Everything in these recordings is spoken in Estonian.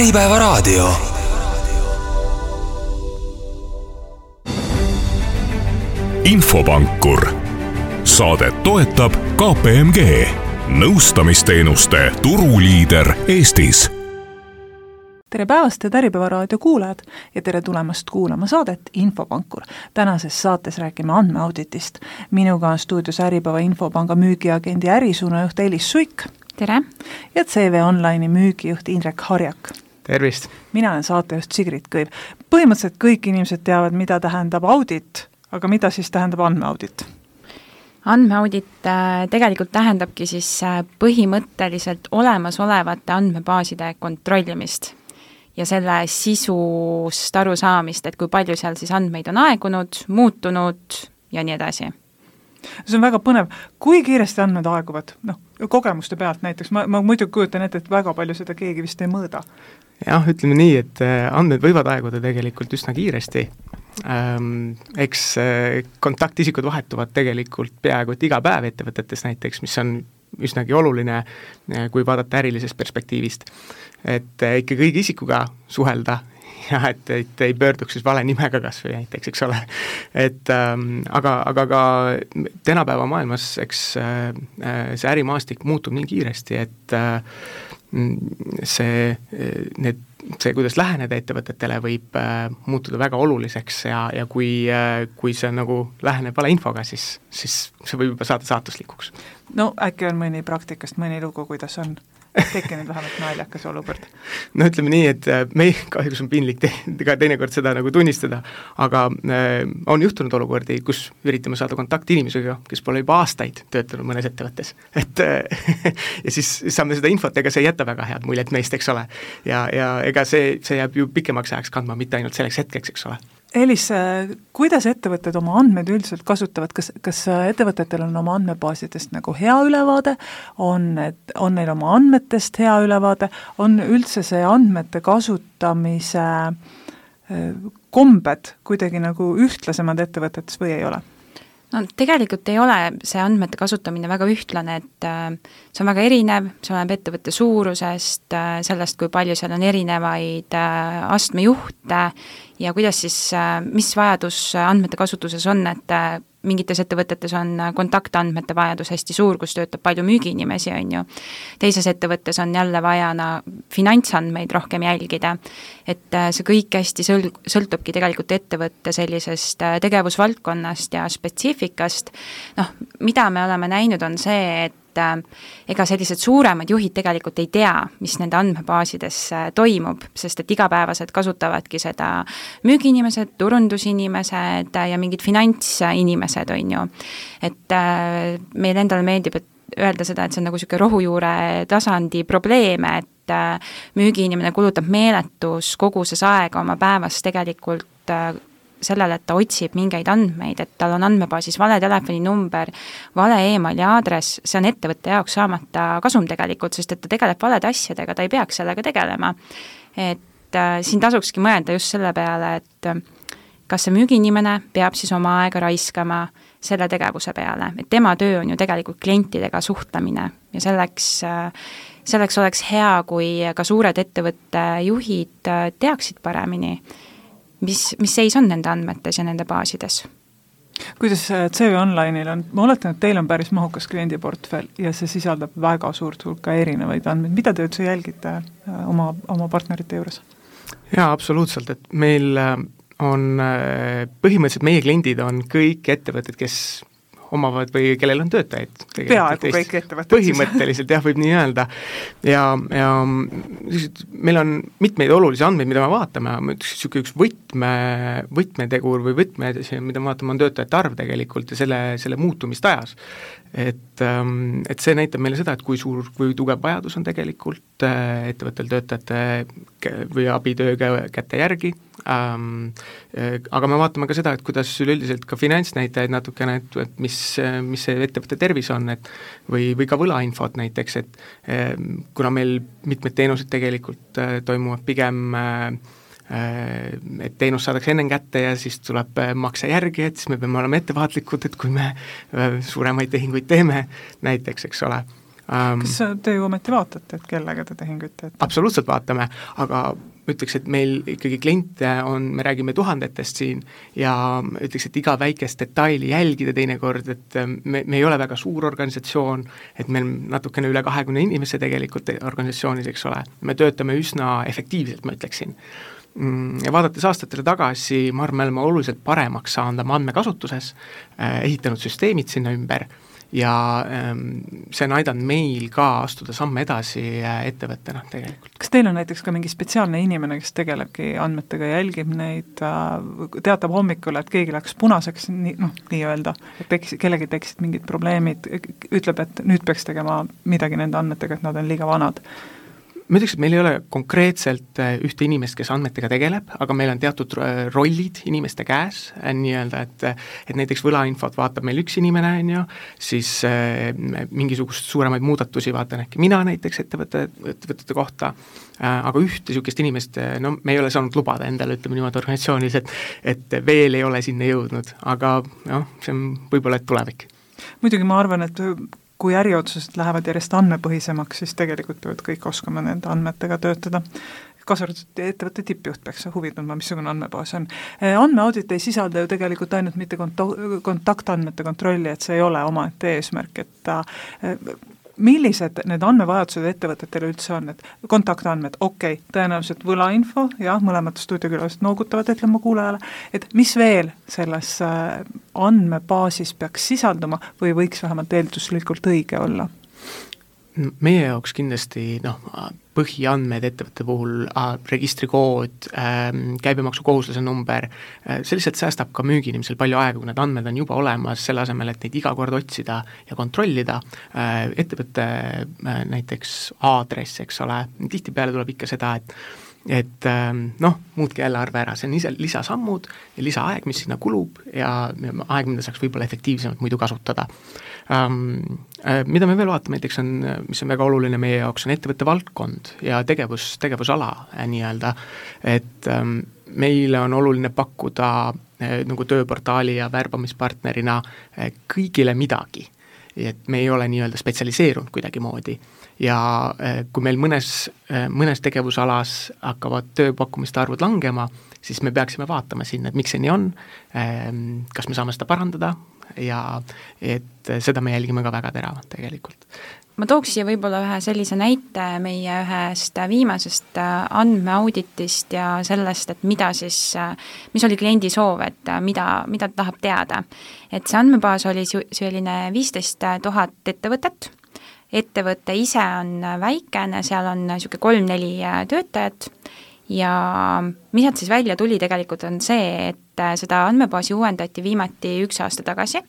Äripäevaraadio. infopankur. saadet toetab KPMG, nõustamisteenuste turuliider Eestis tere päevast, head Äripäeva raadio kuulajad ja tere tulemast kuulama saadet Infopankur. tänases saates räägime andmeauditist. minuga on stuudios Äripäeva Infopanga müügiagendi ärisuunajuht Elis Suik. tere! ja CV Online'i müügijuht Indrek Harjak. Tervist! mina olen saatejuht Sigrid Kõiv. põhimõtteliselt kõik inimesed teavad, mida tähendab audit, aga mida siis tähendab andmeaudit? andmeaudit äh, tegelikult tähendabki siis äh, põhimõtteliselt olemasolevate andmebaaside kontrollimist ja selle sisust arusaamist, et kui palju seal siis andmeid on aegunud, muutunud ja nii edasi. see on väga põnev, kui kiiresti andmed aeguvad, noh, kogemuste pealt näiteks, ma, ma muidugi kujutan ette, et väga palju seda keegi vist ei mõõda. Jah, ütleme nii, et äh, andmed võivad aeguda tegelikult üsna kiiresti ähm,, eks äh, kontaktisikud vahetuvad tegelikult peaaegu et iga päev ettevõtetes näiteks, mis on üsnagi oluline, äh, kui vaadata ärilisest perspektiivist et ikka kõigi isikuga suhelda ja et, et ei pöörduks siis vale nimega kas või näiteks, eks ole. et ähm, aga, aga ka tänapäeva maailmas, eks äh, see ärimaastik muutub nii kiiresti, et äh, see, need see, kuidas läheneda ettevõtetele, võib äh, muutuda väga oluliseks ja, ja kui äh,, kui see nagu läheneb valeinfoga, siis, siis see võib juba saada saatuslikuks. no äkki on mõni praktikast mõni lugu, kuidas on tekkinud vähemalt naljakas olukord? no ütleme nii, et äh, meil kahjuks on piinlik te ka teinekord seda nagu tunnistada, aga äh, on juhtunud olukordi, kus üritame saada kontakti inimesega, kes pole juba aastaid töötanud mõnes ettevõttes. et äh, ja siis saame seda infot, ega see ei jäta väga head muljet meist, eks ole. ja, ja ega see, see jääb ju pikemaks ajaks kandma, mitte ainult selleks hetkeks, eks ole Elis, kuidas ettevõtted oma andmeid üldiselt kasutavad, kas, kas ettevõtetel on oma andmebaasidest nagu hea ülevaade, on, et on neil oma andmetest hea ülevaade, on üldse see andmete kasutamise kombed kuidagi nagu ühtlasemad ettevõtetes või ei ole? no tegelikult ei ole see andmete kasutamine väga ühtlane, et äh, see on väga erinev, see oleneb ettevõtte suurusest, äh, sellest, kui palju seal on erinevaid astmejuhte ja kuidas siis, mis vajadus andmete kasutuses on, et mingites ettevõtetes on kontaktandmete vajadus hästi suur, kus töötab palju müügiinimesi, on ju. teises ettevõttes on jälle vaja na, finantsandmeid rohkem jälgida. et äh, see kõik hästi sõl-, sõltubki tegelikult ettevõtte sellisest äh, tegevusvaldkonnast ja spetsiifikast, noh, mida me oleme näinud, on see, et et äh, ega sellised suuremad juhid tegelikult ei tea, mis nende andmebaasides äh, toimub, sest et igapäevaselt kasutavadki seda müügiinimesed, turundusinimesed ja mingid finantsinimesed, on ju. et äh, meile endale meeldib, et öelda seda, et see on nagu niisugune rohujuure tasandi probleem, et müügiinimene kulutab meeletus koguses aega oma päevas tegelikult sellele, et ta otsib mingeid andmeid, et tal on andmebaasis vale telefoninumber, vale emaili aadress, see on ettevõtte jaoks saamata kasum tegelikult, sest et ta tegeleb valede asjadega, ta ei peaks sellega tegelema. et äh, siin tasukski mõelda just selle peale, et äh, kas see müügiinimene peab siis oma aega raiskama selle tegevuse peale, et tema töö on ju tegelikult klientidega suhtlemine ja selleks äh, selleks oleks hea, kui ka suured ettevõtte juhid äh, teaksid paremini mis, mis seis on nende andmetes ja nende baasides? Kuidas CV Online'il on, ma oletan, et teil on päris mahukas kliendiportfell ja see sisaldab väga suurt hulka erinevaid andmeid, mida te üldse jälgite äh, oma, oma partnerite juures? jaa, absoluutselt, et meil äh, on äh, põhimõtteliselt meie kliendid on kõik ettevõtted, kes omavad või kellel on töötajaid. peaaegu kõik ettevõtted põhimõtteliselt jah, võib nii öelda. ja, ja meil on mitmeid olulisi andmeid, mida me vaatame, ma ütleks, niisugune üks võtme, võtmetegur või võtme, mida me vaatame, on töötajate arv tegelikult ja selle, selle muutumist ajas et, ähm, et see näitab meile seda, et kui suur, kui tugev vajadus on tegelikult äh, ettevõttel töötajate või abitöö käte järgi ähm,, äh, aga me vaatame ka seda, et kuidas üleüldiselt ka finantsnäitajaid natukene, et, et mis, mis see ettevõtte tervis on, et või, või ka võlainfot näiteks, et ähm, kuna meil mitmed teenused tegelikult äh, toimuvad pigem äh, Äh, et teenus saadakse ennem kätte ja siis tuleb äh, makse järgi, et siis me peame olema ettevaatlikud, et kui me äh, suuremaid tehinguid teeme näiteks, eks ole, ähm,. kas te ju ometi vaatate, et kellega te tehinguid teete? absoluutselt vaatame, aga ütleks, et meil ikkagi kliente on, me räägime tuhandetest siin ja ütleks, et iga väikest detaili jälgida teinekord, et me, me ei ole väga suur organisatsioon, et meil natukene üle kahekümne inimese tegelikult organisatsioonis, eks ole, me töötame üsna efektiivselt, ma ütleksin ja vaadates aastatele tagasi, ma arvan, me oleme oluliselt paremaks saanud oma andmekasutuses, äh, ehitanud süsteemid sinna ümber ja ähm, see on aidanud meil ka astuda samme edasi äh, ettevõttena tegelikult. kas teil on näiteks ka mingi spetsiaalne inimene, kes tegelebki andmetega, jälgib neid, äh, teatab hommikul, et keegi läks punaseks, nii noh, nii-öelda, et tekkis, kellelgi tekkisid mingid probleemid, ütleb, et nüüd peaks tegema midagi nende andmetega, et nad on liiga vanad ma ütleks, et meil ei ole konkreetselt äh, ühte inimest, kes andmetega tegeleb, aga meil on teatud äh, rollid inimeste käes, äh, nii-öelda, et et näiteks võlainfot vaatab meil üks inimene, on ju, siis äh, mingisugust suuremaid muudatusi vaatan äkki mina näiteks ettevõtte, ettevõtete kohta äh,, aga ühte niisugust inimest, no me ei ole saanud lubada endale, ütleme niimoodi organisatsioonis, et et veel ei ole sinna jõudnud, aga noh, see on võib-olla et tulevik. Muidugi ma arvan, et kui äriotsused lähevad järjest andmepõhisemaks, siis tegelikult peavad kõik oskama nende andmetega töötada kaasa arvatud ettevõtte tippjuht peaks huvi tundma, missugune andmebaas on. andmeaudit ei sisalda ju tegelikult ainult mitte konto-, kontaktandmete kontrolli, et see ei ole omaette eesmärk, et ta millised need andmevajadused ettevõtetel üldse on, et kontaktandmed, okei okay,, tõenäoliselt võlainfo, jah, mõlemad stuudiokülalised noogutavad, ütlen ma kuulajale, et mis veel selles äh, andmebaasis peaks sisalduma või võiks vähemalt eelduslikult õige olla? Meie jaoks kindlasti noh, põhiandmed ettevõtte puhul äh,, registrikood äh,, käibemaksukohuslase number äh,, see lihtsalt säästab ka müügiinimesel palju aega, kui need andmed on juba olemas, selle asemel, et neid iga kord otsida ja kontrollida. Äh,, ettevõtte äh, näiteks aadress, eks ole, tihtipeale tuleb ikka seda, et et noh, muutke jälle arve ära, see on ise lisasammud ja lisaaeg, mis sinna kulub ja aeg, mida saaks võib-olla efektiivsemalt muidu kasutada ähm,. Äh, mida me veel vaatame, näiteks on, mis on väga oluline meie jaoks, on ettevõtte valdkond ja tegevus, tegevusala äh, nii-öelda, et ähm, meile on oluline pakkuda äh, nagu tööportaali ja värbamispartnerina äh, kõigile midagi. et me ei ole nii-öelda spetsialiseerunud kuidagimoodi ja äh, kui meil mõnes, äh, mõnes tegevusalas hakkavad tööpakkumiste arvud langema, siis me peaksime vaatama sinna, et miks see nii on, ähm, kas me saame seda parandada, ja et seda me jälgime ka väga teravalt tegelikult ma tooks siia võib-olla ühe sellise näite meie ühest viimasest äh, andmeauditist ja sellest, et mida siis, mis oli kliendi soov, et mida, mida ta tahab teada. et see andmebaas oli selline viisteist tuhat ettevõtet, ettevõte ise on väikene, seal on niisugune kolm-neli töötajat. Ja mis sealt siis välja tuli tegelikult, on see, et äh, seda andmebaasi uuendati viimati üks aasta tagasi,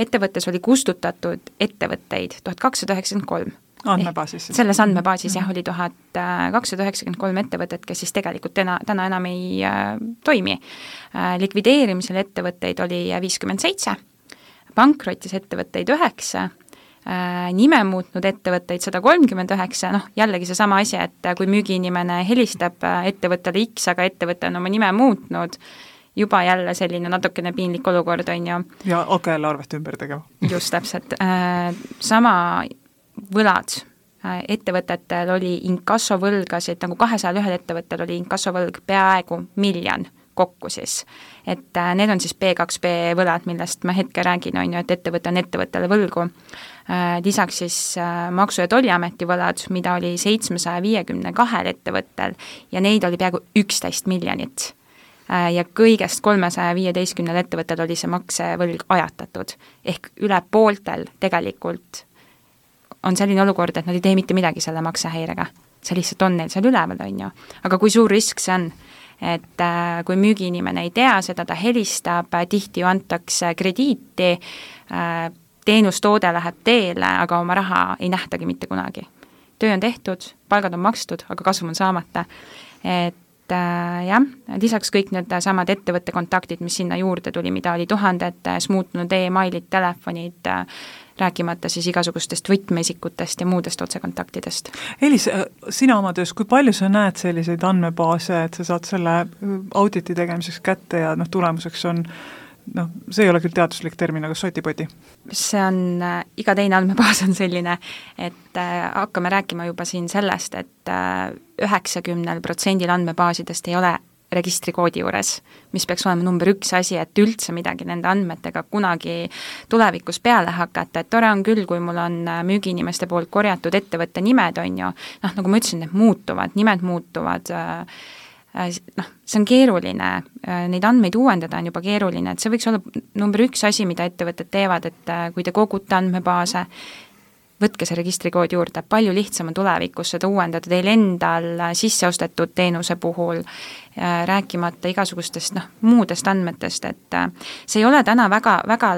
ettevõttes oli kustutatud ettevõtteid tuhat kakssada üheksakümmend kolm. Andmebaasis selles andmebaasis jah, oli tuhat äh, kakssada üheksakümmend kolm ettevõtet, kes siis tegelikult täna, täna enam ei äh, toimi. Äh,. likvideerimisel ettevõtteid oli viiskümmend seitse, pankrotis ettevõtteid üheksa Äh, nime muutnud ettevõtteid sada kolmkümmend üheksa, noh jällegi seesama asi, et kui müügiinimene helistab äh, ettevõttele X, aga ettevõte on oma nime muutnud, juba jälle selline natukene piinlik olukord, on ju. ja hakka jälle arvet ümber tegema. just, täpselt. Äh, sama võlad, ettevõtetel oli inkassovõlgasid, nagu kahesajal ühel ettevõttel oli inkassovõlg peaaegu miljon kokku siis. et need on siis B2B võlad, millest ma hetke räägin, on ju, et ettevõte on ettevõttele võlgu Äh, lisaks siis äh, Maksu- ja Tolliameti võlad, mida oli seitsmesaja viiekümne kahel ettevõttel ja neid oli peaaegu üksteist miljonit. Äh, ja kõigest kolmesaja viieteistkümnel ettevõttel oli see maksevõlg ajatatud. ehk üle pooltel tegelikult on selline olukord, et nad ei tee mitte midagi selle maksehäirega. see lihtsalt on neil seal üleval, on ju. aga kui suur risk see on? et äh, kui müügiinimene ei tea seda, ta helistab äh,, tihti ju antakse krediiti äh,, teenustoode läheb teele, aga oma raha ei nähtagi mitte kunagi. töö on tehtud, palgad on makstud, aga kasum on saamata. et äh, jah, lisaks kõik need samad ettevõtte kontaktid, mis sinna juurde tuli, mida oli tuhandetes muutunud e, emailid, telefonid äh,, rääkimata siis igasugustest võtmeisikutest ja muudest otsekontaktidest. Elis, äh, sina oma töös, kui palju sa näed selliseid andmebaase, et sa saad selle äh, auditi tegemiseks kätte ja noh, tulemuseks on noh, see ei ole küll teaduslik termin, aga sotipodi? see on, äh, iga teine andmebaas on selline, et äh, hakkame rääkima juba siin sellest, et üheksakümnel protsendil andmebaasidest ei ole registrikoodi juures, mis peaks olema number üks asi, et üldse midagi nende andmetega kunagi tulevikus peale hakata, et tore on küll, kui mul on müügiinimeste poolt korjatud ettevõtte nimed, on ju, noh, nagu ma ütlesin, need muutuvad, nimed muutuvad äh,, noh, see on keeruline, äh, neid andmeid uuendada on juba keeruline, et see võiks olla number üks asi, mida ettevõtted teevad, et äh, kui te kogute andmebaase, võtke see registrikood juurde, palju lihtsam on tulevikus seda uuendada teil endal sisse ostetud teenuse puhul, äh, rääkimata igasugustest noh, muudest andmetest, et äh, see ei ole täna väga, väga,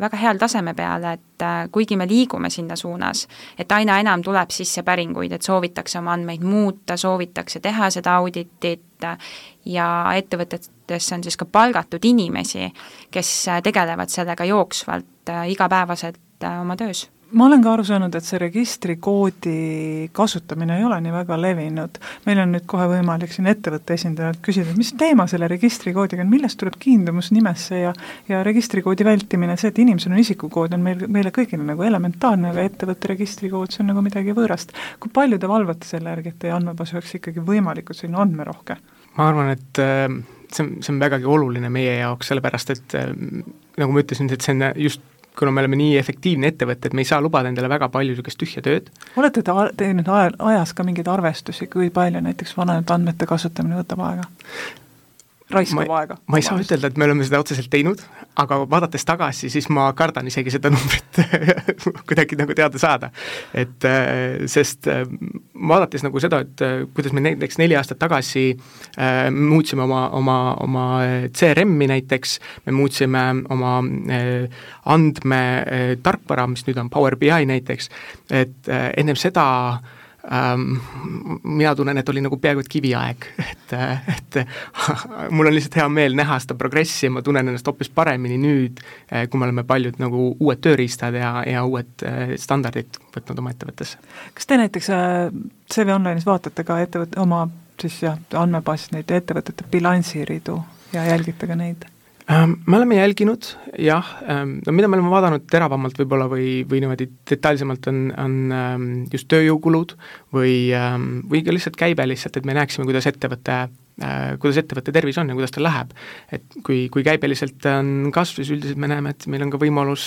väga heal taseme peal, et äh, kuigi me liigume sinna suunas, et aina enam tuleb sisse päringuid, et soovitakse oma andmeid muuta, soovitakse teha seda auditit ja ettevõtetesse on siis ka palgatud inimesi, kes tegelevad sellega jooksvalt igapäevaselt oma töös ma olen ka aru saanud, et see registrikoodi kasutamine ei ole nii väga levinud. meil on nüüd kohe võimalik siin ettevõtte esindajalt küsida, mis teema selle registrikoodiga on, millest tuleb kiindumus nimesse ja ja registrikoodi vältimine, see, et inimesel on isikukood, on meil, meile kõigile nagu elementaarne, aga ettevõtte registrikood, see on nagu midagi võõrast. kui palju te valvate selle järgi, et teie andmebaas oleks ikkagi võimalikult selline andmerohke? ma arvan, et äh, see on, see on vägagi oluline meie jaoks, sellepärast et äh, nagu ma ütlesin, et see on just kuna me oleme nii efektiivne ettevõte, et me ei saa lubada endale väga palju niisugust tühja tööd. olete te teinud ajas ka mingeid arvestusi, kui palju näiteks vanade andmete kasutamine võtab aega? Raiskab aega. ma ei saa ütelda, et me oleme seda otseselt teinud, aga vaadates tagasi, siis ma kardan isegi seda numbrit kuidagi nagu teada saada. et äh, sest äh, vaadates nagu seda, et äh, kuidas me näiteks neli aastat tagasi äh, muutsime oma, oma, oma CRM-i näiteks, me muutsime oma äh, andmetarkvara, mis nüüd on Power BI näiteks, et äh, ennem seda äh, ähm, mina tunnen, et oli nagu peaaegu et kiviaeg, et, et mul on lihtsalt hea meel näha seda progressi ja ma tunnen ennast hoopis paremini nüüd, eh, kui me oleme paljud nagu uued tööriistad ja, ja uued eh, standardid võtnud oma ettevõttesse. kas te näiteks äh, CV Online'is vaatate ka ettevõtte, oma siis jah, andmebaasis neid ettevõtete bilansiridu ja jälgite ka neid? Ähm, me oleme jälginud jah, ähm, no mida me oleme vaadanud teravamalt võib-olla või, või niimoodi detailsemalt, on, on ähm, just tööjõukulud või, või ka lihtsalt käibe lihtsalt, et me näeksime, kuidas ettevõte äh, kuidas ettevõtte tervis on ja kuidas tal läheb. et kui, kui käibeliselt on kasv, siis üldiselt me näeme, et meil on ka võimalus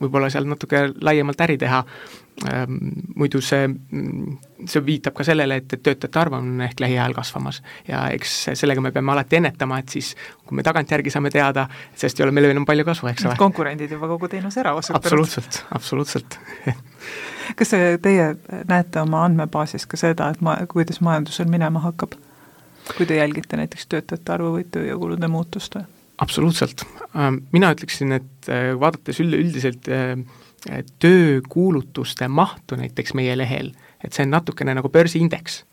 võib-olla seal natuke laiemalt äri teha, Ehm, muidu see, see viitab ka sellele, et, et töötajate arv on ehk lähiajal kasvamas. ja eks sellega me peame alati ennetama, et siis kui me tagantjärgi saame teada, sest ei ole meil enam palju kasu, eks ole. konkurendid juba kogu teenuse ära osutanud. absoluutselt, absoluutselt kas teie näete oma andmebaasis ka seda, et ma, kuidas majandusel minema hakkab? kui te jälgite näiteks töötajate arvu või tööjõukulude muutust või? Absoluutselt, ehm, mina ütleksin, et eh, vaadates üleüldiselt äh, töökuulutuste mahtu näiteks meie lehel, et see on natukene nagu börsiindeks.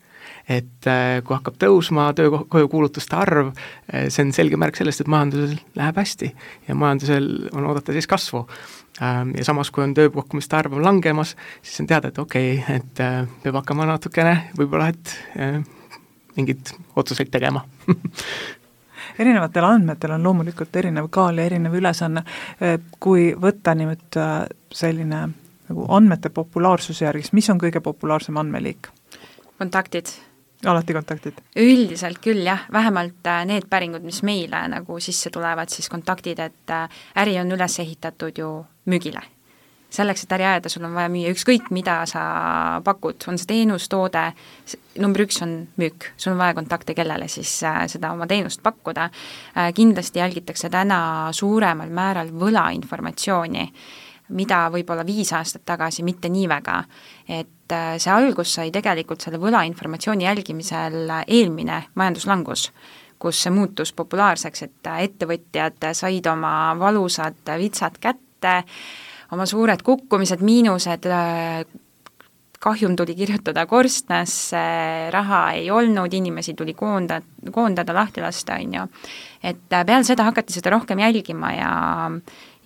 et äh, kui hakkab tõusma töökojukuulutuste arv, äh, see on selge märk sellest, et majandusel läheb hästi ja majandusel on oodata siis kasvu. Ähm, ja samas, kui on tööpakkumiste arv langemas, siis on teada, et okei okay,, et äh, peab hakkama natukene võib-olla, et mingeid otsuseid tegema erinevatel andmetel on loomulikult erinev kaal ja erinev ülesanne, kui võtta nüüd äh, selline nagu andmete populaarsuse järgi, siis mis on kõige populaarsem andmeliik? kontaktid. alati kontaktid? üldiselt küll jah, vähemalt äh, need päringud, mis meile nagu sisse tulevad, siis kontaktid, et äri on üles ehitatud ju müügile selleks, et äri ajada, sul on vaja müüa ükskõik, mida sa pakud, on see teenus, toode, number üks on müük, sul on vaja kontakte, kellele siis äh, seda oma teenust pakkuda äh,. kindlasti jälgitakse täna suuremal määral võlainformatsiooni, mida võib-olla viis aastat tagasi mitte nii väga. et äh, see algus sai tegelikult selle võlainformatsiooni jälgimisel eelmine majanduslangus kus see muutus populaarseks, et ettevõtjad said oma valusad vitsad kätte, oma suured kukkumised, miinused, äh, kahjum tuli kirjutada korstnasse, raha ei olnud, inimesi tuli koonda, koondada, lahti lasta, on ju. et äh, peale seda hakati seda rohkem jälgima ja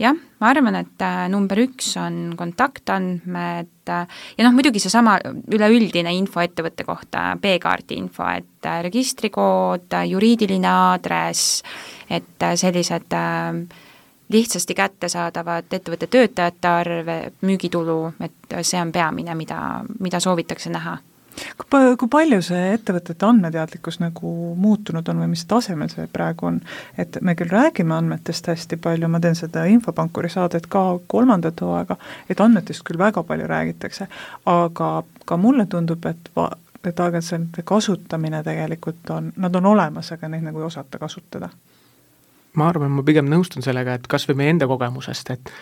jah, ma arvan, et äh, number üks on kontaktandmed äh, ja noh, muidugi seesama üleüldine info ettevõtte kohta, B-kaardi info, et äh, registrikood, juriidiline aadress, et sellised lihtsasti kättesaadavad ettevõtte töötajate arv, müügitulu, et see on peamine, mida, mida soovitakse näha kui, kui palju see ettevõtete andmeteadlikkus nagu muutunud on või mis tasemel see praegu on? et me küll räägime andmetest hästi palju, ma teen seda Infopankuri saadet ka kolmandat hooaega, et andmetest küll väga palju räägitakse, aga ka mulle tundub, et va-, et aeg-ajalt see kasutamine tegelikult on, nad on olemas, aga neid nagu ei osata kasutada. Ma arvan, ma pigem nõustun sellega, et kas või meie enda kogemusest, et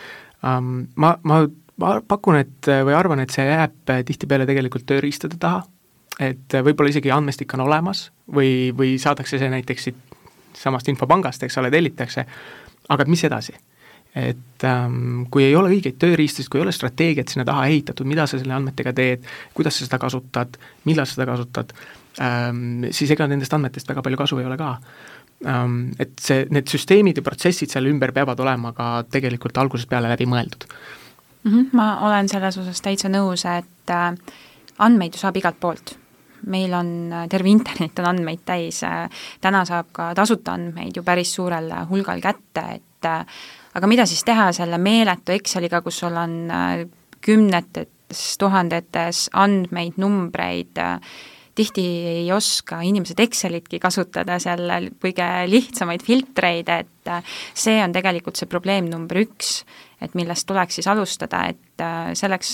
um, ma, ma ma pakun, et või arvan, et see jääb tihtipeale tegelikult tööriistade taha, et võib-olla isegi andmestik on olemas või, või saadakse see näiteks siit samast infopangast, eks ole, tellitakse, aga mis edasi? et ähm, kui ei ole õigeid tööriistasid, kui ei ole strateegiat sinna taha ehitatud, mida sa selle andmetega teed, kuidas sa seda kasutad, millal sa seda kasutad ähm,, siis ega nendest andmetest väga palju kasu ei ole ka. Et see, need süsteemid ja protsessid seal ümber peavad olema ka tegelikult algusest peale läbi mõeldud mm. -hmm, ma olen selles osas täitsa nõus, et äh, andmeid ju saab igalt poolt meil on, äh, terve internet on andmeid täis, äh, täna saab ka tasuta andmeid ju päris suurel hulgal kätte, et aga mida siis teha selle meeletu Exceliga, kus sul on kümnetes tuhandetes andmeid, numbreid, tihti ei oska inimesed Excelitki kasutada seal kõige lihtsamaid filtreid, et see on tegelikult see probleem number üks, et millest tuleks siis alustada, et äh, selleks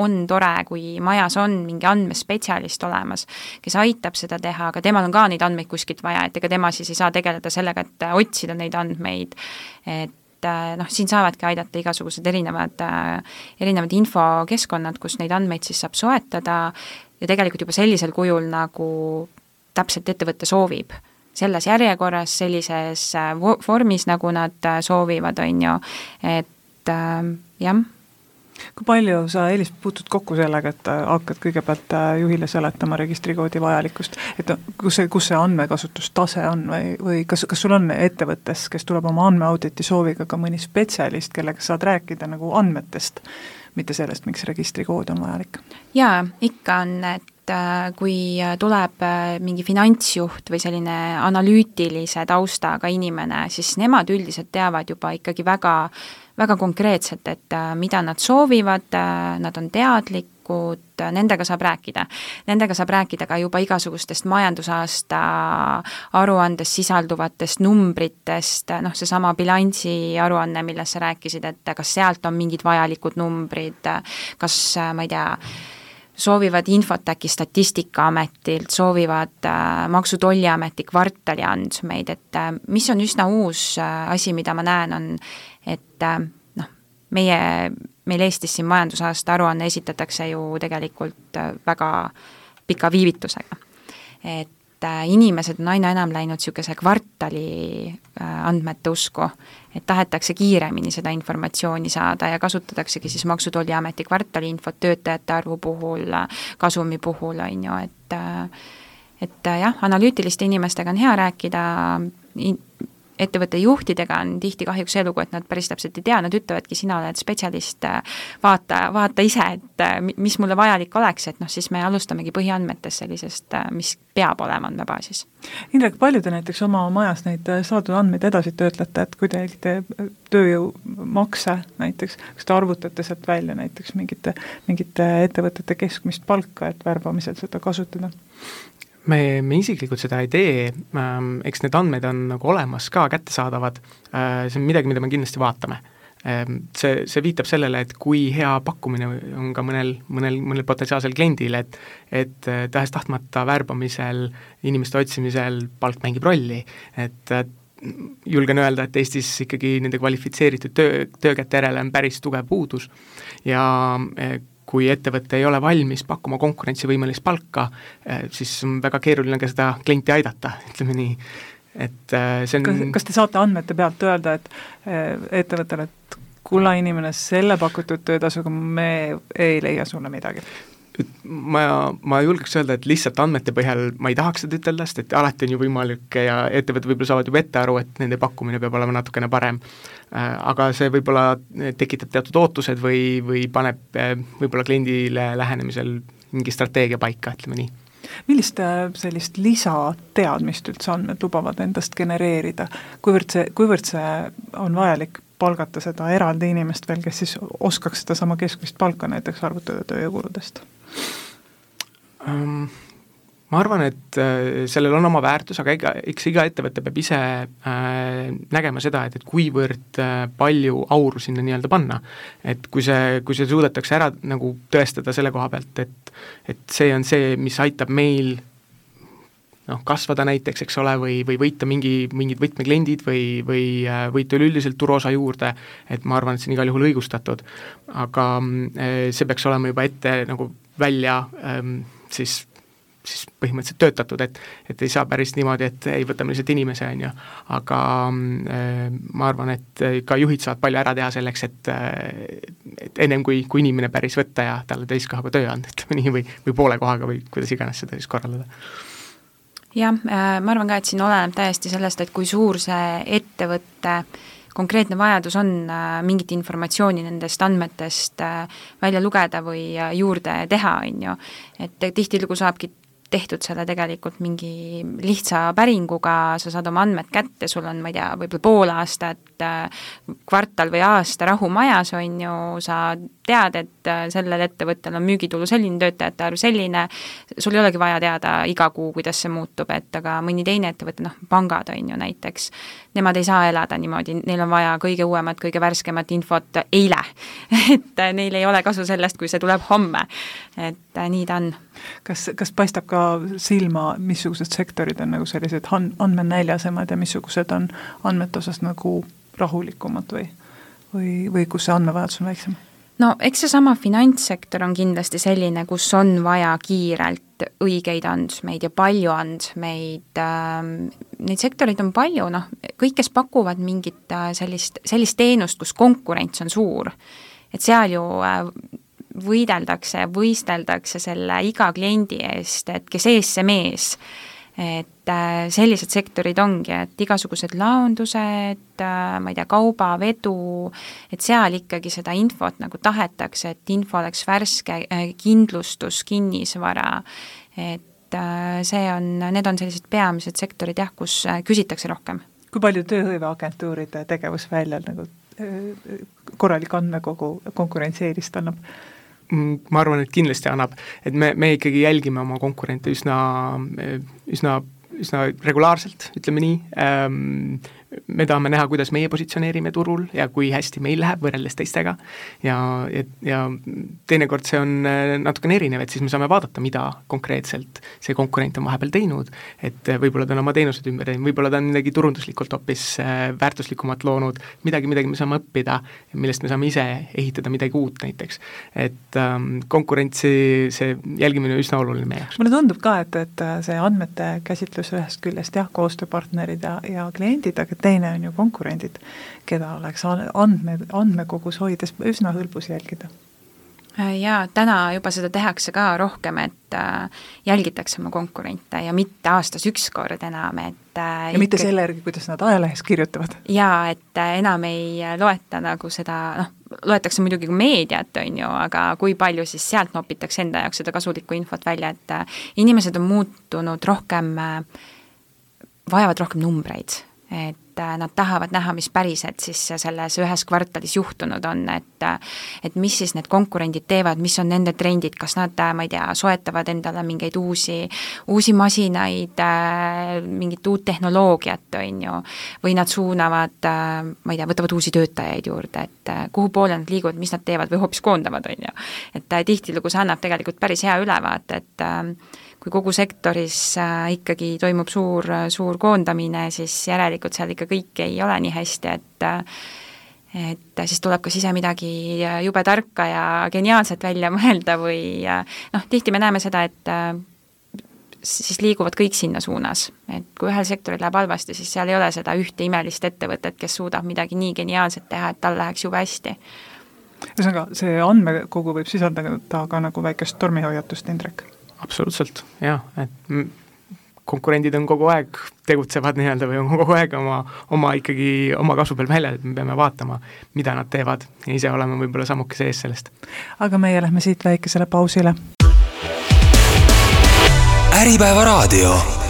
on tore, kui majas on mingi andmespetsialist olemas, kes aitab seda teha, aga temal on ka neid andmeid kuskilt vaja, et ega tema siis ei saa tegeleda sellega, et otsida neid andmeid, et äh, noh, siin saavadki aidata igasugused erinevad, äh, erinevad infokeskkonnad, kus neid andmeid siis saab soetada ja tegelikult juba sellisel kujul, nagu täpselt ettevõte soovib selles järjekorras, sellises vormis, nagu nad soovivad, on ju, et äh, jah. Kui palju sa, Elis, puutud kokku sellega, et äh, hakkad kõigepealt äh, juhile seletama registrikoodi vajalikkust, et kus see, kus see andmekasutustase on või, või kas, kas sul on ettevõttes, kes tuleb oma andmeauditi sooviga, ka mõni spetsialist, kellega saad rääkida nagu andmetest, mitte sellest, miks registrikood on vajalik? jaa, ikka on, et äh, kui tuleb mingi finantsjuht või selline analüütilise taustaga inimene, siis nemad üldiselt teavad juba ikkagi väga väga konkreetselt, et äh, mida nad soovivad, äh, nad on teadlikud, nendega saab rääkida. Nendega saab rääkida ka juba igasugustest majandusaasta aruandes sisalduvatest numbritest, noh, seesama bilansi aruanne, millest sa rääkisid, et kas sealt on mingid vajalikud numbrid, kas ma ei tea, soovivad infot äkki Statistikaametilt, soovivad äh, Maksu- Tolliameti kvartali andmeid, et äh, mis on üsna uus äh, asi, mida ma näen, on et äh, noh, meie, meil Eestis siin majandusaasta aruanne esitatakse ju tegelikult äh, väga pika viivitusega. et äh, inimesed on aina enam läinud niisuguse kvartali andmete usku, et tahetakse kiiremini seda informatsiooni saada ja kasutataksegi siis Maksu- ja Tolliameti kvartaliinfot töötajate arvu puhul, kasumi puhul, on ju, et et jah, analüütiliste inimestega on hea rääkida, ettevõtte juhtidega on tihti kahjuks see lugu, et nad päris täpselt ei tea, nad ütlevadki, sina oled spetsialist, vaata, vaata ise, et mis mulle vajalik oleks, et noh, siis me alustamegi põhiandmetest sellisest, mis peab olema andmebaasis. Indrek, palju te näiteks oma majas neid saadud andmeid edasi töötlete, et kui te tegite tööjõumakse näiteks, kas te arvutate sealt välja näiteks mingite, mingite ettevõtete keskmist palka, et värbamisel seda kasutada? Me, me isiklikult seda ei tee, ähm, eks need andmed on nagu olemas ka, kättesaadavad, äh, see on midagi, mida me kindlasti vaatame. Ähm, see, see viitab sellele, et kui hea pakkumine on ka mõnel, mõnel, mõnel potentsiaalsel kliendil, et et äh, tahes-tahtmata värbamisel, inimeste otsimisel palk mängib rolli, et äh, julgen öelda, et Eestis ikkagi nende kvalifitseeritud töö, töökäte järele on päris tugev puudus ja kui ettevõte ei ole valmis pakkuma konkurentsivõimelist palka, eh, siis on väga keeruline ka seda klienti aidata, ütleme nii. et eh, see on kas, kas te saate andmete pealt öelda, et eh, ettevõttele, et kulla inimene, selle pakutud töötasuga me ei leia sulle midagi? Ma, ma julgeks öelda, et lihtsalt andmete põhjal ma ei tahaks seda ütelda, sest et alati on ju võimalik ja ettevõtted võib-olla saavad juba ette aru, et nende pakkumine peab olema natukene parem. Äh, aga see võib-olla tekitab teatud ootused või, või paneb äh, võib-olla kliendile lähenemisel mingi strateegia paika, ütleme nii. Millist äh, sellist lisateadmist üldse andmed lubavad endast genereerida, kuivõrd see, kuivõrd see on vajalik palgata seda eraldi inimest veel, kes siis oskaks sedasama keskmist palka näiteks arvutada tööjõukuludest um,? ma arvan, et äh, sellel on oma väärtus, aga ega, eks iga ettevõte peab ise äh, nägema seda, et, et kuivõrd äh, palju auru sinna nii-öelda panna. et kui see, kui see suudetakse ära nagu tõestada selle koha pealt, et et see on see, mis aitab meil noh, kasvada näiteks, eks ole, või, või võita mingi, mingid võtmekliendid või, või äh, võita üleüldiselt turuosa juurde, et ma arvan, et see on igal juhul õigustatud. aga äh, see peaks olema juba ette nagu välja ähm, siis siis põhimõtteliselt töötatud, et et ei saa päris niimoodi, et ei, võtame lihtsalt inimese, on ju, aga äh, ma arvan, et ka juhid saavad palju ära teha selleks, et et ennem kui, kui inimene päris võtta ja talle täiskohaga töö anda, ütleme nii, või, või poole kohaga või kuidas iganes seda siis korraldada. Jah, äh, ma arvan ka, et siin oleneb täiesti sellest, et kui suur see ettevõtte konkreetne vajadus on äh, mingit informatsiooni nendest andmetest äh, välja lugeda või juurde teha, on ju. et tihtilugu saabki tehtud selle tegelikult mingi lihtsa päringuga, sa saad oma andmed kätte, sul on, ma ei tea, võib-olla pool aastat, kvartal või aasta rahu majas, on ju, sa tead, et äh, sellel ettevõttel on müügitulu selline, töötajate arv selline, sul ei olegi vaja teada iga kuu, kuidas see muutub, et aga mõni teine ettevõte, noh, pangad on ju näiteks, nemad ei saa elada niimoodi, neil on vaja kõige uuemat, kõige värskemat infot eile et äh, neil ei ole kasu sellest, kui see tuleb homme. et äh, nii ta on. kas, kas paistab ka silma, missugused sektorid on nagu sellised andmenäljasemad ja missugused on andmete osas nagu rahulikumad või, või, või kus see andmevajadus on väiksem? no eks seesama finantssektor on kindlasti selline, kus on vaja kiirelt õigeid andmeid ja palju andmeid äh,, neid sektoreid on palju, noh, kõik, kes pakuvad mingit äh, sellist, sellist teenust, kus konkurents on suur, et seal ju äh, võideldakse, võisteldakse selle iga kliendi eest, et kes ees, see mees et äh, sellised sektorid ongi, et igasugused laondused, äh, ma ei tea, kaubavedu, et seal ikkagi seda infot nagu tahetakse, et info oleks värske, äh, kindlustus, kinnisvara, et see on, need on sellised peamised sektorid jah, kus küsitakse rohkem. kui palju tööhõiveagentuuride tegevusväljal nagu korralik andmekogu konkurentsieelist annab? Ma arvan, et kindlasti annab, et me, me ikkagi jälgime oma konkurente üsna, üsna, üsna regulaarselt, ütleme nii ähm,, me tahame näha, kuidas meie positsioneerime turul ja kui hästi meil läheb võrreldes teistega ja, ja, ja teinekord see on äh, natukene erinev, et siis me saame vaadata, mida konkreetselt see konkurent on vahepeal teinud, et äh, võib-olla ta on oma teenused ümber teinud, võib-olla ta on midagi turunduslikult hoopis äh, väärtuslikumat loonud, midagi, midagi me saame õppida, millest me saame ise ehitada midagi uut näiteks. et ähm, konkurentsi see jälgimine on üsna oluline meie jaoks. mulle tundub ka, et, et see andmete käsitlus ühest küljest jah, koostööpartnerid ja, ja kliendid, aga teine on ju konkurendid, keda oleks andme, andmekogus hoides üsna hõlbus jälgida äh, jaa, täna juba seda tehakse ka rohkem, et äh, jälgitakse oma konkurente ja mitte aastas üks kord enam, et äh, ja ikka... mitte selle järgi, kuidas nad ajalehes kirjutavad. jaa, et enam ei loeta nagu seda, noh, loetakse muidugi ka meediat, on ju, aga kui palju siis sealt nopitakse enda jaoks seda kasulikku infot välja, et inimesed on muutunud rohkem vajavad rohkem numbreid et äh, nad tahavad näha, mis päriselt siis selles ühes kvartalis juhtunud on, et et mis siis need konkurendid teevad, mis on nende trendid, kas nad, äh, ma ei tea, soetavad endale mingeid uusi, uusi masinaid, äh, mingit uut tehnoloogiat, on ju, või nad suunavad, ma ei tea, võtavad uusi töötajaid juurde, et kuhu poole nad liiguvad, mis nad teevad või hoopis koondavad, on ju. et tihtilugu see annab tegelikult päris hea ülevaate, et kui kogu sektoris äh, ikkagi toimub suur, suur koondamine, siis järelikult seal ikka kõik ei ole nii hästi, et äh, et siis tuleb kas ise midagi jube tarka ja geniaalset välja mõelda või noh, tihti me näeme seda, et siis liiguvad kõik sinna suunas, et kui ühel sektoril läheb halvasti, siis seal ei ole seda ühte imelist ettevõtet, kes suudab midagi nii geniaalset teha, et tal läheks jube hästi ühesõnaga, see andmekogu võib sisaldada ka nagu väikest tormihoiatust, Indrek? Absoluutselt, jah, et konkurendid on kogu aeg, tegutsevad nii-öelda või on kogu aeg oma, oma ikkagi oma kasu peal väljas, et me peame vaatama, mida nad teevad ja ise olema võib-olla sammukese ees sellest. aga meie lähme siit väikesele pausile. äripäeva raadio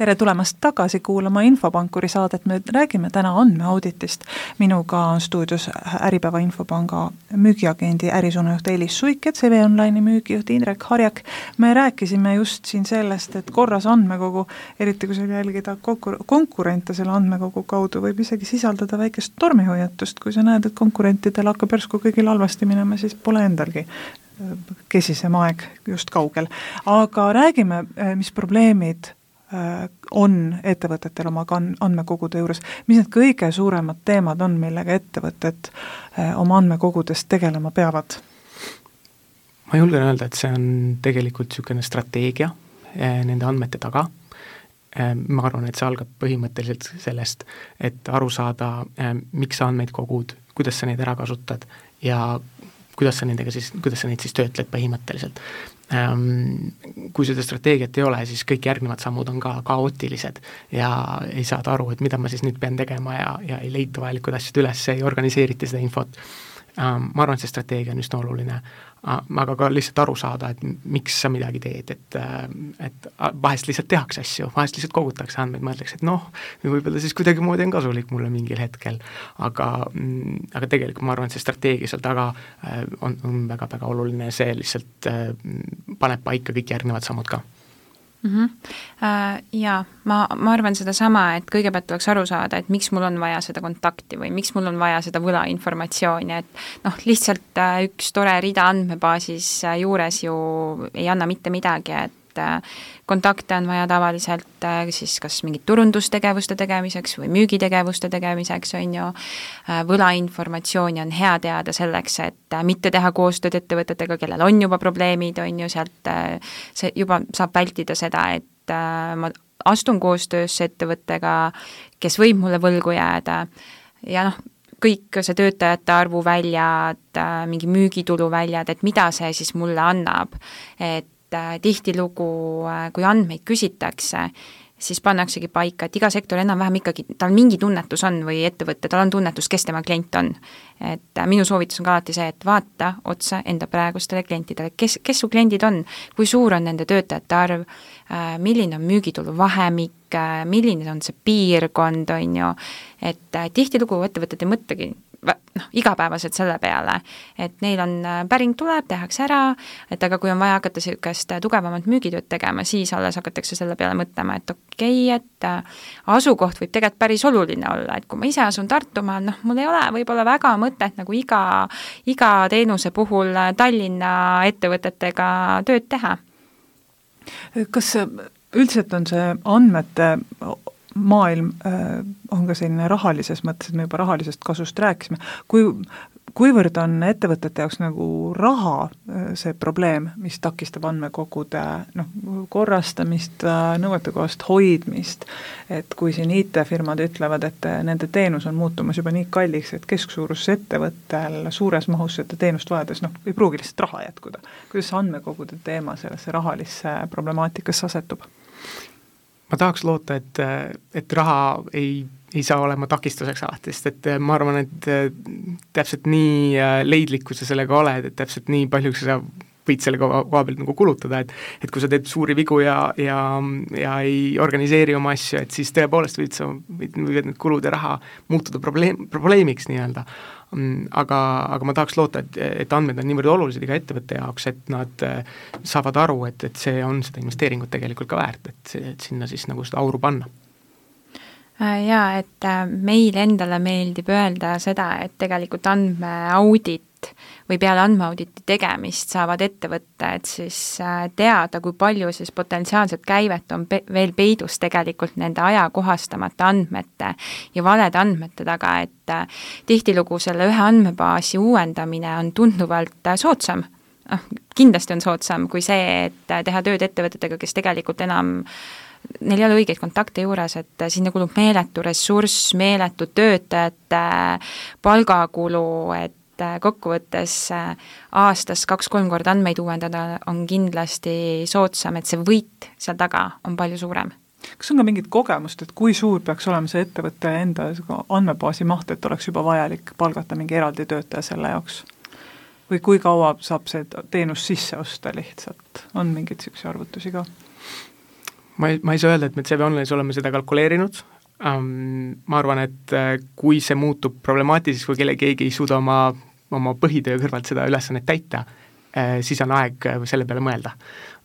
tere tulemast tagasi kuulama Infopankuri saadet, me räägime täna andmeauditist. minuga on stuudios Äripäeva Infopanga müügiagendi ärisuunajuht Elis Suik ja CV Online'i müügijuht Indrek Harjak. me rääkisime just siin sellest, et korras andmekogu, eriti kui seal jälgida konkur-, konkurente selle andmekogu kaudu, võib isegi sisaldada väikest tormihoiatust, kui sa näed, et konkurentidel hakkab järsku kõigil halvasti minema, siis pole endalgi kesisem aeg just kaugel. aga räägime, mis probleemid Äh, on ettevõtetel oma kan-, andmekogude juures, mis need kõige suuremad teemad on, millega ettevõtted äh, oma andmekogudest tegelema peavad? ma julgen öelda, et see on tegelikult niisugune strateegia äh, nende andmete taga, ma arvan, et see algab põhimõtteliselt sellest, et aru saada, miks sa andmeid kogud, kuidas sa neid ära kasutad ja kuidas sa nendega siis, kuidas sa neid siis töötled põhimõtteliselt. Ehm, kui seda strateegiat ei ole, siis kõik järgnevad sammud on ka kaootilised ja ei saada aru, et mida ma siis nüüd pean tegema ja, ja ei leita vajalikud asjad üles, ei organiseerita seda infot. Ehm, ma arvan, et see strateegia on üsna oluline aga ka lihtsalt aru saada, et miks sa midagi teed, et et vahest lihtsalt tehakse asju, vahest lihtsalt kogutakse andmeid, mõeldakse, et noh, võib-olla siis kuidagimoodi on kasulik mulle mingil hetkel, aga mm, aga tegelikult ma arvan, et see strateegia seal taga äh, on, on väga-väga oluline, see lihtsalt äh, paneb paika kõik järgnevad sammud ka mm. -hmm. Jaa, ma, ma arvan sedasama, et kõigepealt tuleks aru saada, et miks mul on vaja seda kontakti või miks mul on vaja seda võlainformatsiooni, et noh, lihtsalt äh, üks tore rida andmebaasis äh, juures ju ei anna mitte midagi, et et äh, kontakte on vaja tavaliselt äh, siis kas mingit turundustegevuste tegemiseks või müügitegevuste tegemiseks, on ju, äh, võlainformatsiooni on hea teada selleks, et mitte teha koostööd ettevõtetega, kellel on juba probleemid, on ju, sealt see juba saab vältida seda, et ma astun koostöösse ettevõttega, kes võib mulle võlgu jääda ja noh, kõik see töötajate arvu väljad, mingi müügitulu väljad, et mida see siis mulle annab. et tihtilugu, äh, kui andmeid küsitakse, siis pannaksegi paika, et iga sektor enam-vähem ikkagi, tal mingi tunnetus on või ettevõte, tal on tunnetus, kes tema klient on. et äh, minu soovitus on ka alati see, et vaata otsa enda praegustele klientidele, kes, kes su kliendid on, kui suur on nende töötajate arv, milline on müügitulu vahemik, milline on see piirkond, on ju, et tihtilugu ettevõtted ei mõtlegi noh, igapäevaselt selle peale, et neil on, äh, päring tuleb, tehakse ära, et aga kui on vaja hakata niisugust äh, tugevamat müügitööd tegema, siis alles hakatakse selle peale mõtlema, et okei okay,, et äh, asukoht võib tegelikult päris oluline olla, et kui ma ise asun Tartumaal, noh, mul ei ole võib-olla väga mõtet nagu iga, iga teenuse puhul Tallinna ettevõtetega tööd teha. kas üldiselt on see andmete maailm äh, on ka selline rahalises mõttes, et me juba rahalisest kasust rääkisime, kui kuivõrd on ettevõtete jaoks nagu raha äh, see probleem, mis takistab andmekogude noh, korrastamist, äh, nõuetekohast hoidmist, et kui siin IT-firmad ütlevad, et nende teenus on muutumas juba nii kalliks, et kesksuuruses ettevõttel suures mahus seda teenust vajades noh, ei pruugi lihtsalt raha jätkuda. kuidas see andmekogude teema sellesse rahalisse problemaatikasse asetub? Ma tahaks loota, et, et raha ei, ei saa olema takistuseks alati, sest et ma arvan, et täpselt nii leidlik, kui sa sellega oled, et täpselt nii palju, sa võid selle koha, koha pealt nagu kulutada, et et kui sa teed suuri vigu ja, ja, ja ei organiseeri oma asju, et siis tõepoolest võid sa, võivad need kulud ja raha muutuda probleem, probleemiks nii-öelda aga, aga ma tahaks loota, et, et andmed on niivõrd olulised iga ettevõtte jaoks, et nad äh, saavad aru, et, et see on seda investeeringut tegelikult ka väärt, et, et sinna siis nagu seda auru panna. Äh, jaa, et äh, meile endale meeldib öelda seda, et tegelikult andmeaudit või peale andmeauditi tegemist saavad ettevõtted siis äh, teada, kui palju siis potentsiaalset käivet on pe veel peidus tegelikult nende ajakohastamata andmete ja valede andmete taga, et äh, tihtilugu selle ühe andmebaasi uuendamine on tunduvalt äh, soodsam. Noh, kindlasti on soodsam kui see, et teha tööd ettevõtetega, kes tegelikult enam neil ei ole õigeid kontakte juures, et sinna kulub meeletu ressurss, meeletu töötajate palgakulu, et kokkuvõttes aastas kaks-kolm korda andmeid uuendada on kindlasti soodsam, et see võit seal taga on palju suurem kas on ka mingit kogemust, et kui suur peaks olema see ettevõtte enda andmebaasi maht, et oleks juba vajalik palgata mingi eraldi töötaja selle jaoks? või kui kaua saab see teenus sisse osta lihtsalt, on mingeid niisuguseid arvutusi ka? ma ei, ma ei saa öelda, et me CV Online'is oleme seda kalkuleerinud um,, ma arvan, et äh, kui see muutub problemaatiliseks, kui kelle, keegi ei suuda oma, oma põhitöö kõrvalt seda ülesannet täita, äh, siis on aeg äh, selle peale mõelda.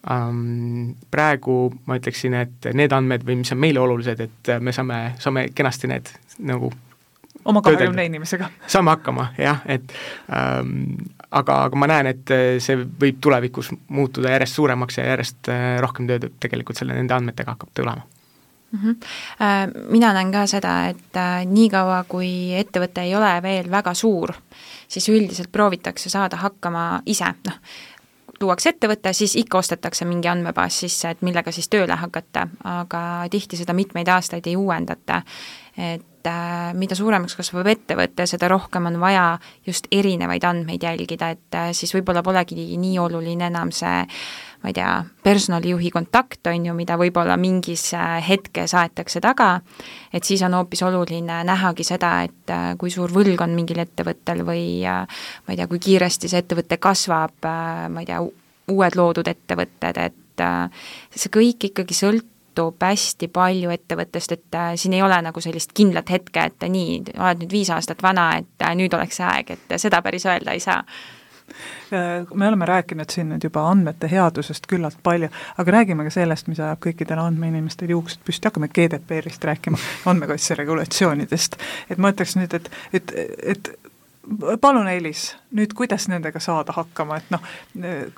Praegu ma ütleksin, et need andmed või mis on meile olulised, et me saame, saame kenasti need nagu oma kahekümne inimesega. saame hakkama, jah, et ähm, aga, aga ma näen, et see võib tulevikus muutuda järjest suuremaks ja järjest rohkem tööd tegelikult selle, nende andmetega hakkab tulema. Mina näen ka seda, et niikaua, kui ettevõte ei ole veel väga suur, siis üldiselt proovitakse saada hakkama ise, noh, luuakse ettevõte, siis ikka ostetakse mingi andmebaas sisse, et millega siis tööle hakata, aga tihti seda mitmeid aastaid ei uuendata. et äh, mida suuremaks kasvab ettevõte, seda rohkem on vaja just erinevaid andmeid jälgida, et äh, siis võib-olla polegi nii oluline enam see ma ei tea, personalijuhi kontakt, on ju, mida võib-olla mingis äh, hetkes aetakse taga, et siis on hoopis oluline nähagi seda, et äh, kui suur võlg on mingil ettevõttel või äh, ma ei tea, kui kiiresti see ettevõte kasvab, ma ei tea, uued loodud ettevõtted, et see kõik ikkagi sõltub hästi palju ettevõttest, et siin ei ole nagu sellist kindlat hetke, et nii, oled nüüd viis aastat vana, et nüüd oleks see aeg, et seda päris öelda ei saa me oleme rääkinud siin nüüd juba andmete headusest küllalt palju, aga räägime ka sellest, mis ajab kõikidel andmeinimestel juuksed püsti, hakkame GDPR-ist rääkima, andmekaitse regulatsioonidest. et ma ütleks nüüd, et, et, et palun, Elis, nüüd kuidas nendega saada hakkama, et noh,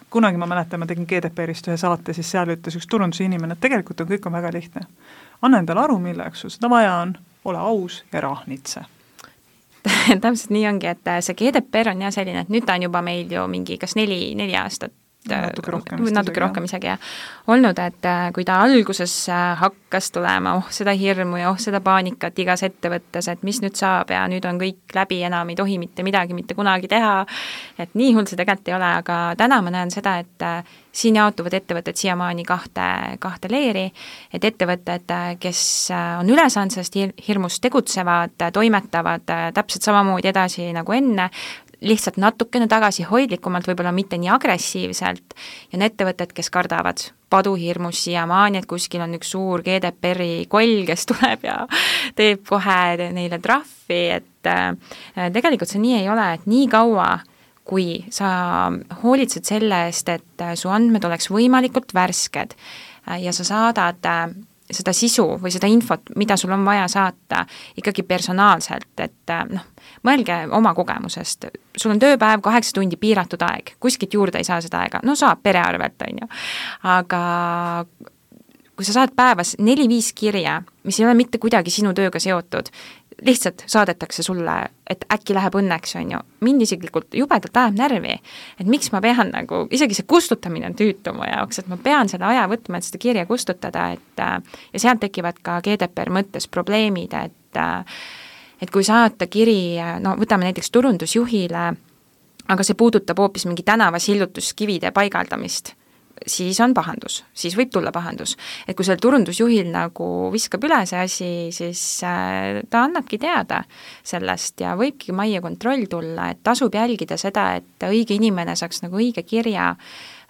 kunagi ma mäletan, ma tegin GDPR-ist ühe saate, siis seal ütles üks turunduse inimene, et tegelikult on, kõik on väga lihtne. anna endale aru, milleks sul seda vaja on, ole aus ja rahnitse täpselt nii ongi, et äh, see GDPR on jah selline, et nüüd ta on juba meil ju mingi kas neli, neli aastat natuke rohkem vist natuke rohkem isegi jah, olnud, et äh, kui ta alguses äh, hakkas tulema, oh seda hirmu ja oh seda paanikat igas ettevõttes, et mis nüüd saab ja nüüd on kõik läbi, enam ei tohi mitte midagi mitte kunagi teha, et nii hull see tegelikult ei ole, aga täna ma näen seda, et äh, siin jaotuvad ettevõtted siiamaani kahte, kahte leeri, et ettevõtted, kes on üle saanud sellest hirmust, tegutsevad, toimetavad täpselt samamoodi edasi nagu enne, lihtsalt natukene tagasihoidlikumalt, võib-olla mitte nii agressiivselt, ja on ettevõtted, kes kardavad paduhirmus siiamaani, et kuskil on üks suur GDPR-i koll, kes tuleb ja teeb kohe neile trahvi, et äh, tegelikult see nii ei ole, et nii kaua, kui sa hoolitsed selle eest, et su andmed oleks võimalikult värsked äh, ja sa saadad äh, seda sisu või seda infot, mida sul on vaja saata, ikkagi personaalselt, et äh, noh, mõelge oma kogemusest, sul on tööpäev kaheksa tundi piiratud aeg, kuskilt juurde ei saa seda aega, no saab pere arvelt, on ju, aga kui sa saad päevas neli-viis kirja, mis ei ole mitte kuidagi sinu tööga seotud, lihtsalt saadetakse sulle, et äkki läheb õnneks, on ju. mind isiklikult jubedalt ajab närvi, et miks ma pean nagu, isegi see kustutamine on tüütu mu jaoks, et ma pean selle aja võtma, et seda kirja kustutada, et äh, ja sealt tekivad ka GDPR mõttes probleemid, et äh, et kui saata kiri, no võtame näiteks turundusjuhile, aga see puudutab hoopis mingi tänava sillutuskivide paigaldamist siis on pahandus, siis võib tulla pahandus. et kui sellel turundusjuhil nagu viskab üle see asi, siis äh, ta annabki teada sellest ja võibki majja kontroll tulla, et tasub jälgida seda, et õige inimene saaks nagu õige kirja,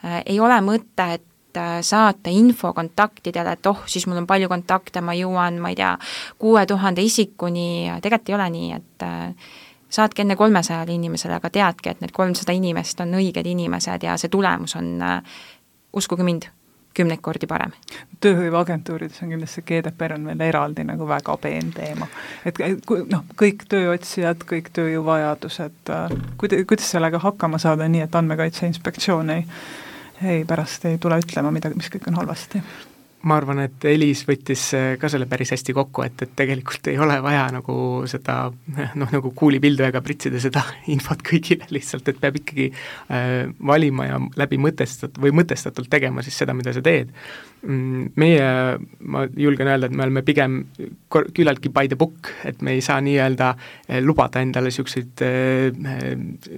äh, ei ole mõtet äh, saata info kontaktidele, et oh, siis mul on palju kontakte, ma jõuan, ma ei tea, kuue tuhande isikuni, tegelikult ei ole nii, et saatke enne kolmesajale inimesele, aga teadke, et need kolmsada inimest on õiged inimesed ja see tulemus on uskuge mind, kümneid kordi parem. tööhõiveagentuurides on kindlasti GDPR on veel eraldi nagu väga peen teema. et noh, kõik tööotsijad, kõik tööjõuvajadused, äh, kuida-, kuidas sellega hakkama saada, nii et Andmekaitse Inspektsioon ei ei, pärast ei tule ütlema midagi, mis kõik on halvasti ma arvan, et Elis võttis äh, ka selle päris hästi kokku, et, et tegelikult ei ole vaja nagu seda noh, nagu kuulipildujaga pritsida seda infot kõigile lihtsalt, et peab ikkagi äh, valima ja läbi mõtestat- või mõtestatult tegema siis seda, mida sa teed. Meie, ma julgen öelda, et me oleme pigem kor-, küllaltki by the book, et me ei saa nii-öelda äh, lubada endale niisuguseid äh, äh,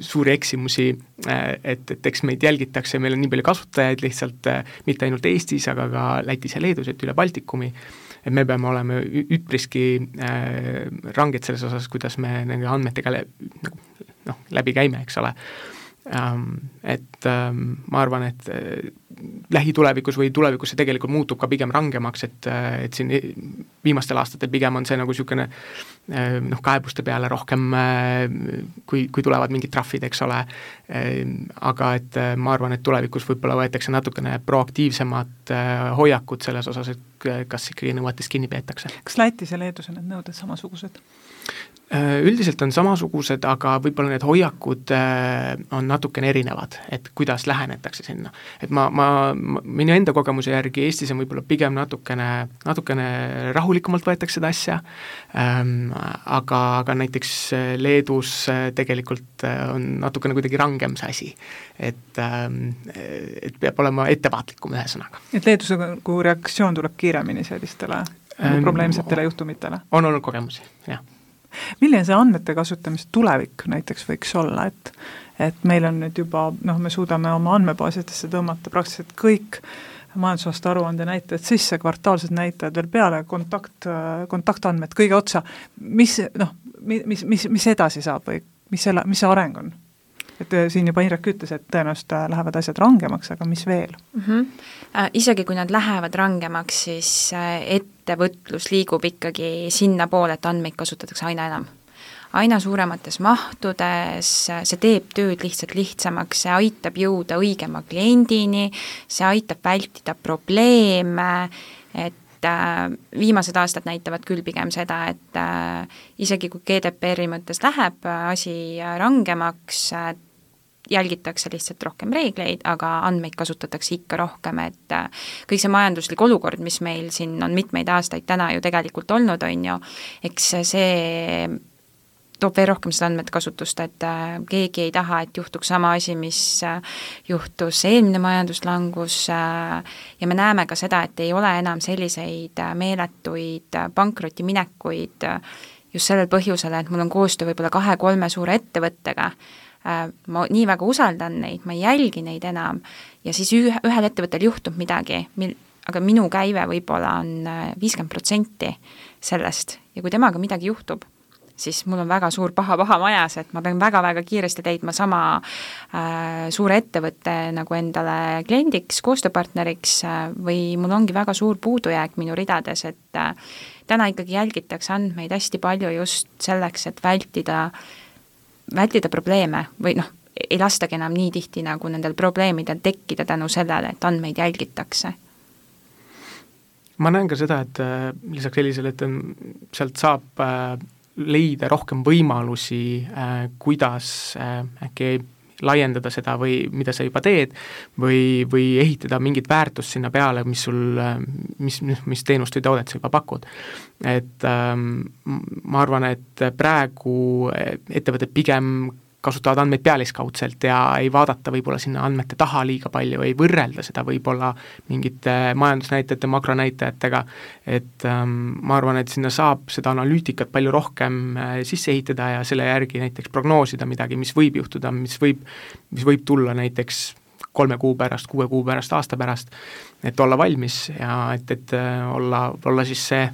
suuri eksimusi et, et eks meid jälgitakse, meil on nii palju kasutajaid lihtsalt mitte ainult Eestis, aga ka Lätis ja Leedus, et üle Baltikumi, et me peame olema üpriski ranged selles osas, kuidas me nende andmetega nagu noh, läbi käime, eks ole ähm,. Et ähm, ma arvan, et lähitulevikus või tulevikus see tegelikult muutub ka pigem rangemaks, et, et siin viimastel aastatel pigem on see nagu niisugune äh, noh, kaebuste peale rohkem äh, kui, kui tulevad mingid trahvid, eks ole, aga et ma arvan, et tulevikus võib-olla võetakse natukene proaktiivsemad hoiakud selles osas, et kas ikkagi nõuetest kinni peetakse. kas Lätis ja Leedus on need nõuded samasugused? Üldiselt on samasugused, aga võib-olla need hoiakud on natukene erinevad, et kuidas lähenetakse sinna. et ma, ma, minu enda kogemuse järgi Eestis on võib-olla pigem natukene, natukene rahulikumalt võetakse seda asja ähm,, aga, aga näiteks Leedus äh, tegelikult on natukene kuidagi rangem see asi. et ähm,, et peab olema ettevaatlikum, ühesõnaga. et Leedus nagu reaktsioon tuleb kiiremini sellistele ähm, probleemsetele juhtumitele? on olnud kogemusi, jah milline see andmete kasutamise tulevik näiteks võiks olla, et et meil on nüüd juba noh, me suudame oma andmebaasidesse tõmmata praktiliselt kõik majandusaasta aruande näitajad sisse, kvartaalsed näitajad veel peale, kontakt, kontaktandmed kõige otsa, mis noh, mis, mis, mis edasi saab või mis selle, mis see areng on? et äh, siin juba Indrek ütles, et tõenäoliselt äh, lähevad asjad rangemaks, aga mis veel mm? -hmm. Isegi kui nad lähevad rangemaks, siis äh, ettevõtlus liigub ikkagi sinnapoole, et andmeid kasutatakse aina enam. Aina suuremates mahtudes, see teeb tööd lihtsalt lihtsamaks, see aitab jõuda õigema kliendini, see aitab vältida probleeme, et äh, viimased aastad näitavad küll pigem seda, et äh, isegi kui GDPR-i mõttes läheb äh, asi rangemaks, jälgitakse lihtsalt rohkem reegleid, aga andmeid kasutatakse ikka rohkem, et äh, kõik see majanduslik olukord, mis meil siin on mitmeid aastaid täna ju tegelikult olnud, on ju, eks see toob veel rohkem seda andmete kasutust, et äh, keegi ei taha, et juhtuks sama asi, mis äh, juhtus eelmine majanduslangus ja me näeme ka seda, et ei ole enam selliseid meeletuid pankrotiminekuid just sellel põhjusel, et mul on koostöö võib-olla kahe-kolme suure ettevõttega, ma nii väga usaldan neid, ma ei jälgi neid enam. Ja siis ühe, ühel ettevõttel juhtub midagi, mil-, aga minu käive võib-olla on äh, viiskümmend protsenti sellest. Ja kui temaga midagi juhtub, siis mul on väga suur paha-paha majas, et ma pean väga-väga kiiresti leidma sama äh, suure ettevõtte nagu endale kliendiks, koostööpartneriks äh, või mul ongi väga suur puudujääk minu ridades, et äh, täna ikkagi jälgitakse andmeid hästi palju just selleks, et vältida äh, vältida probleeme või noh, ei lastagi enam nii tihti nagu nendel probleemidel tekkida tänu sellele, et andmeid jälgitakse. ma näen ka seda, et äh, lisaks sellisele, et sealt saab äh, leida rohkem võimalusi äh,, kuidas äkki laiendada seda või mida sa juba teed, või, või ehitada mingit väärtust sinna peale, mis sul, mis, mis teenust või toodet sa juba pakud. Et ähm, ma arvan, et praegu ettevõtted pigem kasutavad andmeid pealiskaudselt ja ei vaadata võib-olla sinna andmete taha liiga palju, ei võrrelda seda võib-olla mingite majandusnäitajate, makronäitajatega, et ähm, ma arvan, et sinna saab seda analüütikat palju rohkem äh, sisse ehitada ja selle järgi näiteks prognoosida midagi, mis võib juhtuda, mis võib, mis võib tulla näiteks kolme kuu pärast, kuue kuu pärast, aasta pärast, et olla valmis ja et, et äh, olla, olla siis see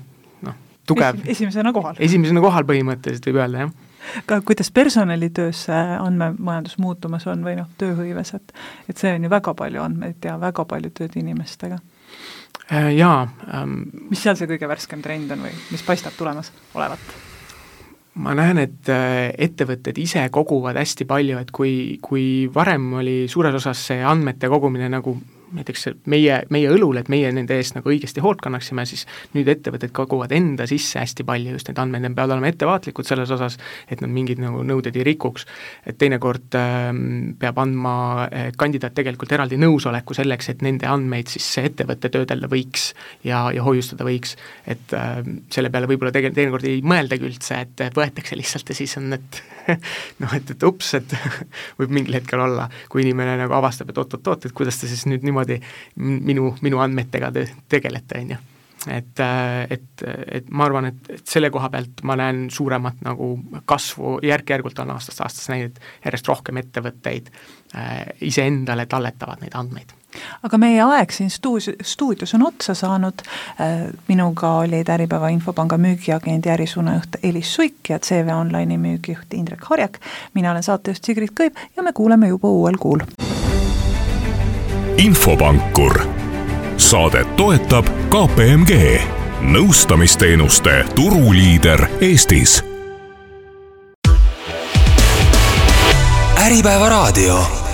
tugev. Esi, esimesena kohal. esimesena kohal põhimõtteliselt võib öelda, jah ka kuidas personalitöös see andmemajandus muutumas on või noh, tööhõives, et et see on ju väga palju andmeid ja väga palju tööd inimestega. Äh, jaa ähm,. mis seal see kõige värskem trend on või mis paistab tulemas olevat? ma näen, et äh, ettevõtted ise koguvad hästi palju, et kui, kui varem oli suures osas see andmete kogumine nagu näiteks meie, meie õlul, et meie nende eest nagu õigesti hoolt kannaksime, siis nüüd ettevõtted koguvad enda sisse hästi palju just neid andmeid, nad peavad olema ettevaatlikud selles osas, et nad mingeid nagu nõudeid ei rikuks. et teinekord äh, peab andma äh, kandidaat tegelikult eraldi nõusoleku selleks, et nende andmeid siis see ettevõte töödelda võiks ja, ja hoiustada võiks. et äh, selle peale võib-olla tegelikult teinekord ei mõeldagi üldse, et võetakse lihtsalt ja siis on, et noh, et, et ups, et võib mingil hetkel olla, kui inimene nagu avastab, et oot-oot-oot, et kuidas te siis nüüd niimoodi minu, minu andmetega te tegelete, on ju. Et, et, et ma arvan, et, et selle koha pealt ma näen suuremat nagu kasvu, järk-järgult on aastast aastasse näinud, järjest rohkem ettevõtteid äh, iseendale talletavad neid andmeid aga meie aeg siin stuus, stuudios on otsa saanud, äh, minuga olid Äripäeva Infopanga müügiagendi ärisuunajuht Elis Suik ja CV Online'i müügijuht Indrek Harjak, mina olen saatejuht Sigrid Kõiv ja me kuuleme juba uuel kuul. infopankur, saadet toetab KPMG, nõustamisteenuste turuliider Eestis. Äripäeva raadio